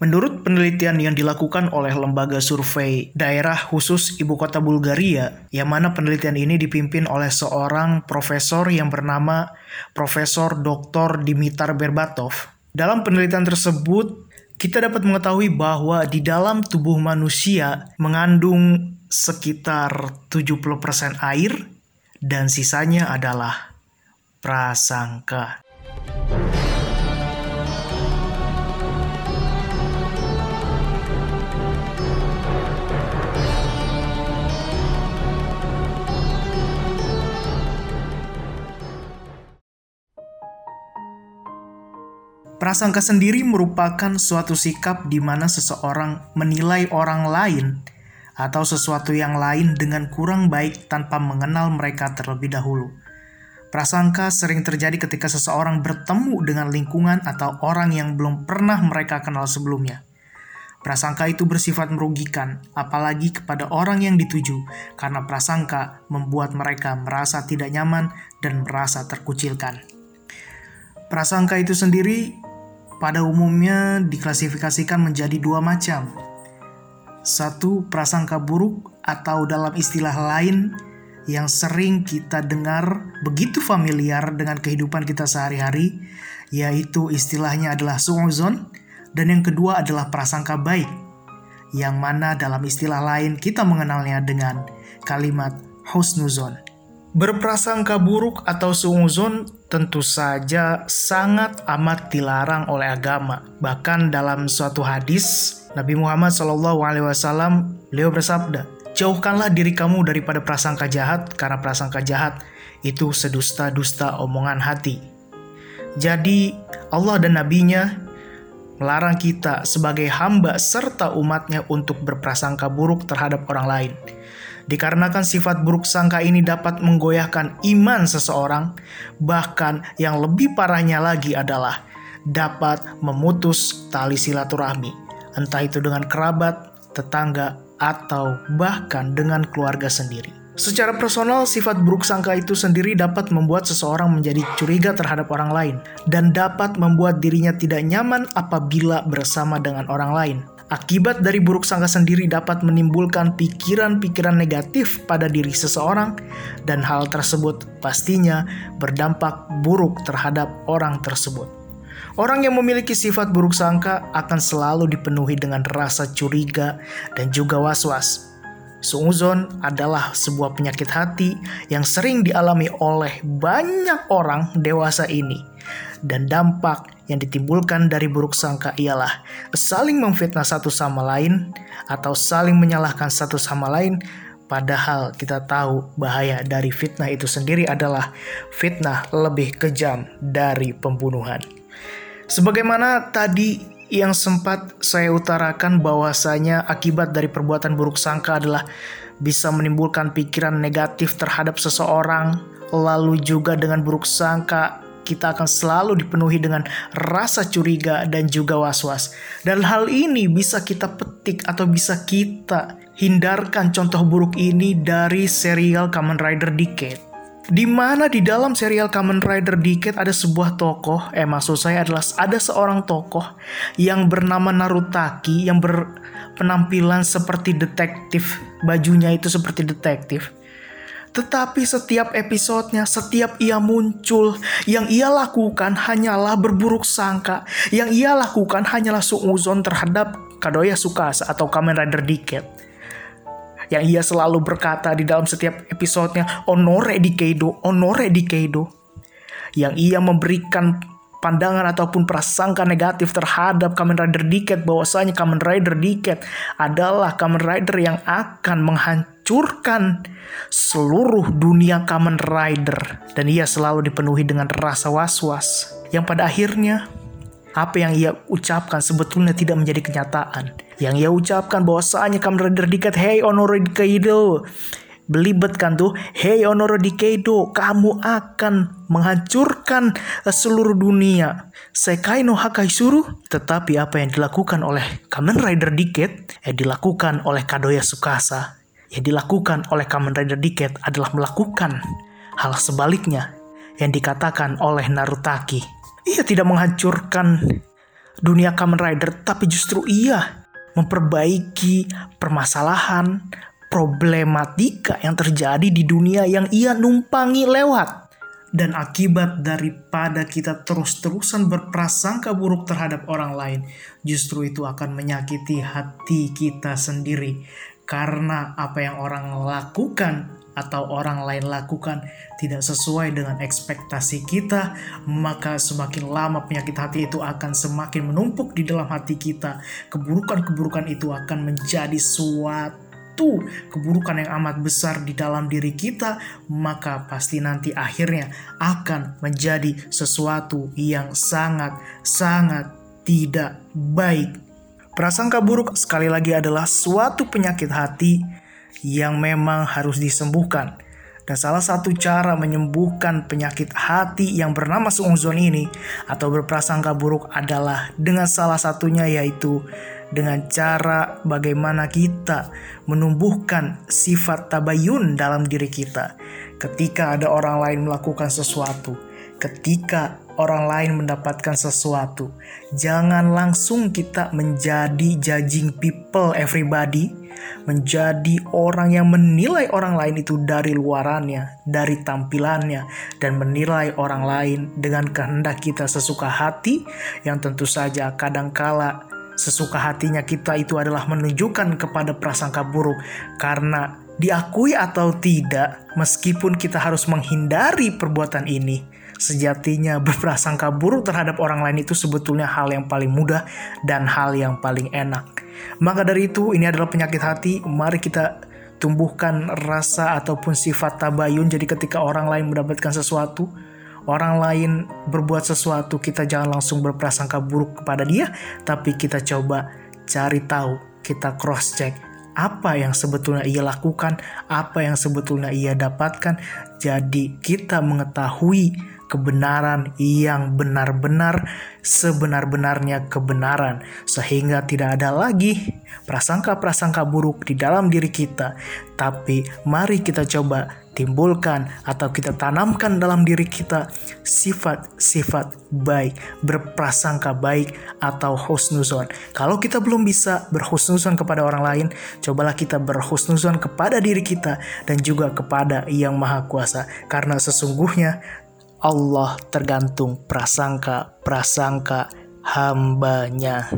Menurut penelitian yang dilakukan oleh lembaga survei daerah khusus ibu kota Bulgaria, yang mana penelitian ini dipimpin oleh seorang profesor yang bernama Profesor Dr. Dimitar Berbatov. Dalam penelitian tersebut, kita dapat mengetahui bahwa di dalam tubuh manusia mengandung sekitar 70% air dan sisanya adalah prasangka. Prasangka sendiri merupakan suatu sikap di mana seseorang menilai orang lain atau sesuatu yang lain dengan kurang baik tanpa mengenal mereka terlebih dahulu. Prasangka sering terjadi ketika seseorang bertemu dengan lingkungan atau orang yang belum pernah mereka kenal sebelumnya. Prasangka itu bersifat merugikan, apalagi kepada orang yang dituju, karena prasangka membuat mereka merasa tidak nyaman dan merasa terkucilkan. Prasangka itu sendiri pada umumnya diklasifikasikan menjadi dua macam. Satu, prasangka buruk atau dalam istilah lain yang sering kita dengar begitu familiar dengan kehidupan kita sehari-hari, yaitu istilahnya adalah su'uzon, dan yang kedua adalah prasangka baik, yang mana dalam istilah lain kita mengenalnya dengan kalimat husnuzon. Berprasangka buruk atau suuzon tentu saja sangat amat dilarang oleh agama. Bahkan dalam suatu hadis, Nabi Muhammad SAW beliau bersabda, Jauhkanlah diri kamu daripada prasangka jahat, karena prasangka jahat itu sedusta-dusta omongan hati. Jadi Allah dan Nabi-Nya melarang kita sebagai hamba serta umatnya untuk berprasangka buruk terhadap orang lain. Dikarenakan sifat buruk sangka ini dapat menggoyahkan iman seseorang, bahkan yang lebih parahnya lagi adalah dapat memutus tali silaturahmi, entah itu dengan kerabat, tetangga, atau bahkan dengan keluarga sendiri. Secara personal, sifat buruk sangka itu sendiri dapat membuat seseorang menjadi curiga terhadap orang lain dan dapat membuat dirinya tidak nyaman apabila bersama dengan orang lain. Akibat dari buruk sangka sendiri dapat menimbulkan pikiran-pikiran negatif pada diri seseorang, dan hal tersebut pastinya berdampak buruk terhadap orang tersebut. Orang yang memiliki sifat buruk sangka akan selalu dipenuhi dengan rasa curiga dan juga was-was. Suuzon adalah sebuah penyakit hati yang sering dialami oleh banyak orang dewasa ini, dan dampak yang ditimbulkan dari buruk sangka ialah saling memfitnah satu sama lain atau saling menyalahkan satu sama lain padahal kita tahu bahaya dari fitnah itu sendiri adalah fitnah lebih kejam dari pembunuhan. Sebagaimana tadi yang sempat saya utarakan bahwasanya akibat dari perbuatan buruk sangka adalah bisa menimbulkan pikiran negatif terhadap seseorang, lalu juga dengan buruk sangka kita akan selalu dipenuhi dengan rasa curiga dan juga was-was. Dan hal ini bisa kita petik atau bisa kita hindarkan contoh buruk ini dari serial Kamen Rider Decade. Di mana di dalam serial Kamen Rider Decade ada sebuah tokoh, eh maksud saya adalah ada seorang tokoh yang bernama Narutaki yang berpenampilan seperti detektif, bajunya itu seperti detektif tetapi setiap episodenya, setiap ia muncul, yang ia lakukan hanyalah berburuk sangka. Yang ia lakukan hanyalah suuzon terhadap Kadoya Sukasa atau Kamen Rider Decade. Yang ia selalu berkata di dalam setiap episodenya, Honore di Keido, Honore di Keido. Yang ia memberikan pandangan ataupun prasangka negatif terhadap Kamen Rider Decade bahwasanya Kamen Rider Decade adalah Kamen Rider yang akan menghancurkan seluruh dunia Kamen Rider dan ia selalu dipenuhi dengan rasa was-was yang pada akhirnya apa yang ia ucapkan sebetulnya tidak menjadi kenyataan. Yang ia ucapkan bahwasanya Kamen Rider dikat Hey Honoro Kaido belibet kan tuh Hey Honoro Kaido kamu akan menghancurkan seluruh dunia Sekai no Hakai Suru tetapi apa yang dilakukan oleh Kamen Rider Decade eh dilakukan oleh Kadoya Sukasa yang dilakukan oleh Kamen Rider Decade adalah melakukan hal sebaliknya yang dikatakan oleh Narutaki. Ia tidak menghancurkan dunia Kamen Rider, tapi justru ia memperbaiki permasalahan, problematika yang terjadi di dunia yang ia numpangi lewat. Dan akibat daripada kita terus-terusan berprasangka buruk terhadap orang lain, justru itu akan menyakiti hati kita sendiri. Karena apa yang orang lakukan atau orang lain lakukan tidak sesuai dengan ekspektasi kita, maka semakin lama penyakit hati itu akan semakin menumpuk di dalam hati kita. Keburukan-keburukan itu akan menjadi suatu keburukan yang amat besar di dalam diri kita, maka pasti nanti akhirnya akan menjadi sesuatu yang sangat-sangat tidak baik. Prasangka buruk sekali lagi adalah suatu penyakit hati yang memang harus disembuhkan. Dan salah satu cara menyembuhkan penyakit hati yang bernama suuzon ini atau berprasangka buruk adalah dengan salah satunya yaitu dengan cara bagaimana kita menumbuhkan sifat tabayun dalam diri kita. Ketika ada orang lain melakukan sesuatu, ketika orang lain mendapatkan sesuatu, jangan langsung kita menjadi judging people everybody, menjadi orang yang menilai orang lain itu dari luarannya, dari tampilannya, dan menilai orang lain dengan kehendak kita sesuka hati yang tentu saja kadangkala sesuka hatinya kita itu adalah menunjukkan kepada prasangka buruk. Karena diakui atau tidak meskipun kita harus menghindari perbuatan ini sejatinya berprasangka buruk terhadap orang lain itu sebetulnya hal yang paling mudah dan hal yang paling enak. Maka dari itu ini adalah penyakit hati. Mari kita tumbuhkan rasa ataupun sifat tabayun. Jadi ketika orang lain mendapatkan sesuatu orang lain berbuat sesuatu, kita jangan langsung berprasangka buruk kepada dia, tapi kita coba cari tahu, kita cross check apa yang sebetulnya ia lakukan, apa yang sebetulnya ia dapatkan. Jadi kita mengetahui kebenaran yang benar-benar sebenar-benarnya kebenaran. Sehingga tidak ada lagi prasangka-prasangka buruk di dalam diri kita. Tapi mari kita coba timbulkan atau kita tanamkan dalam diri kita sifat-sifat baik, berprasangka baik atau husnuzon. Kalau kita belum bisa berhusnuzon kepada orang lain, cobalah kita berhusnuzon kepada diri kita dan juga kepada Yang Maha Kuasa. Karena sesungguhnya Allah tergantung prasangka-prasangka hambanya.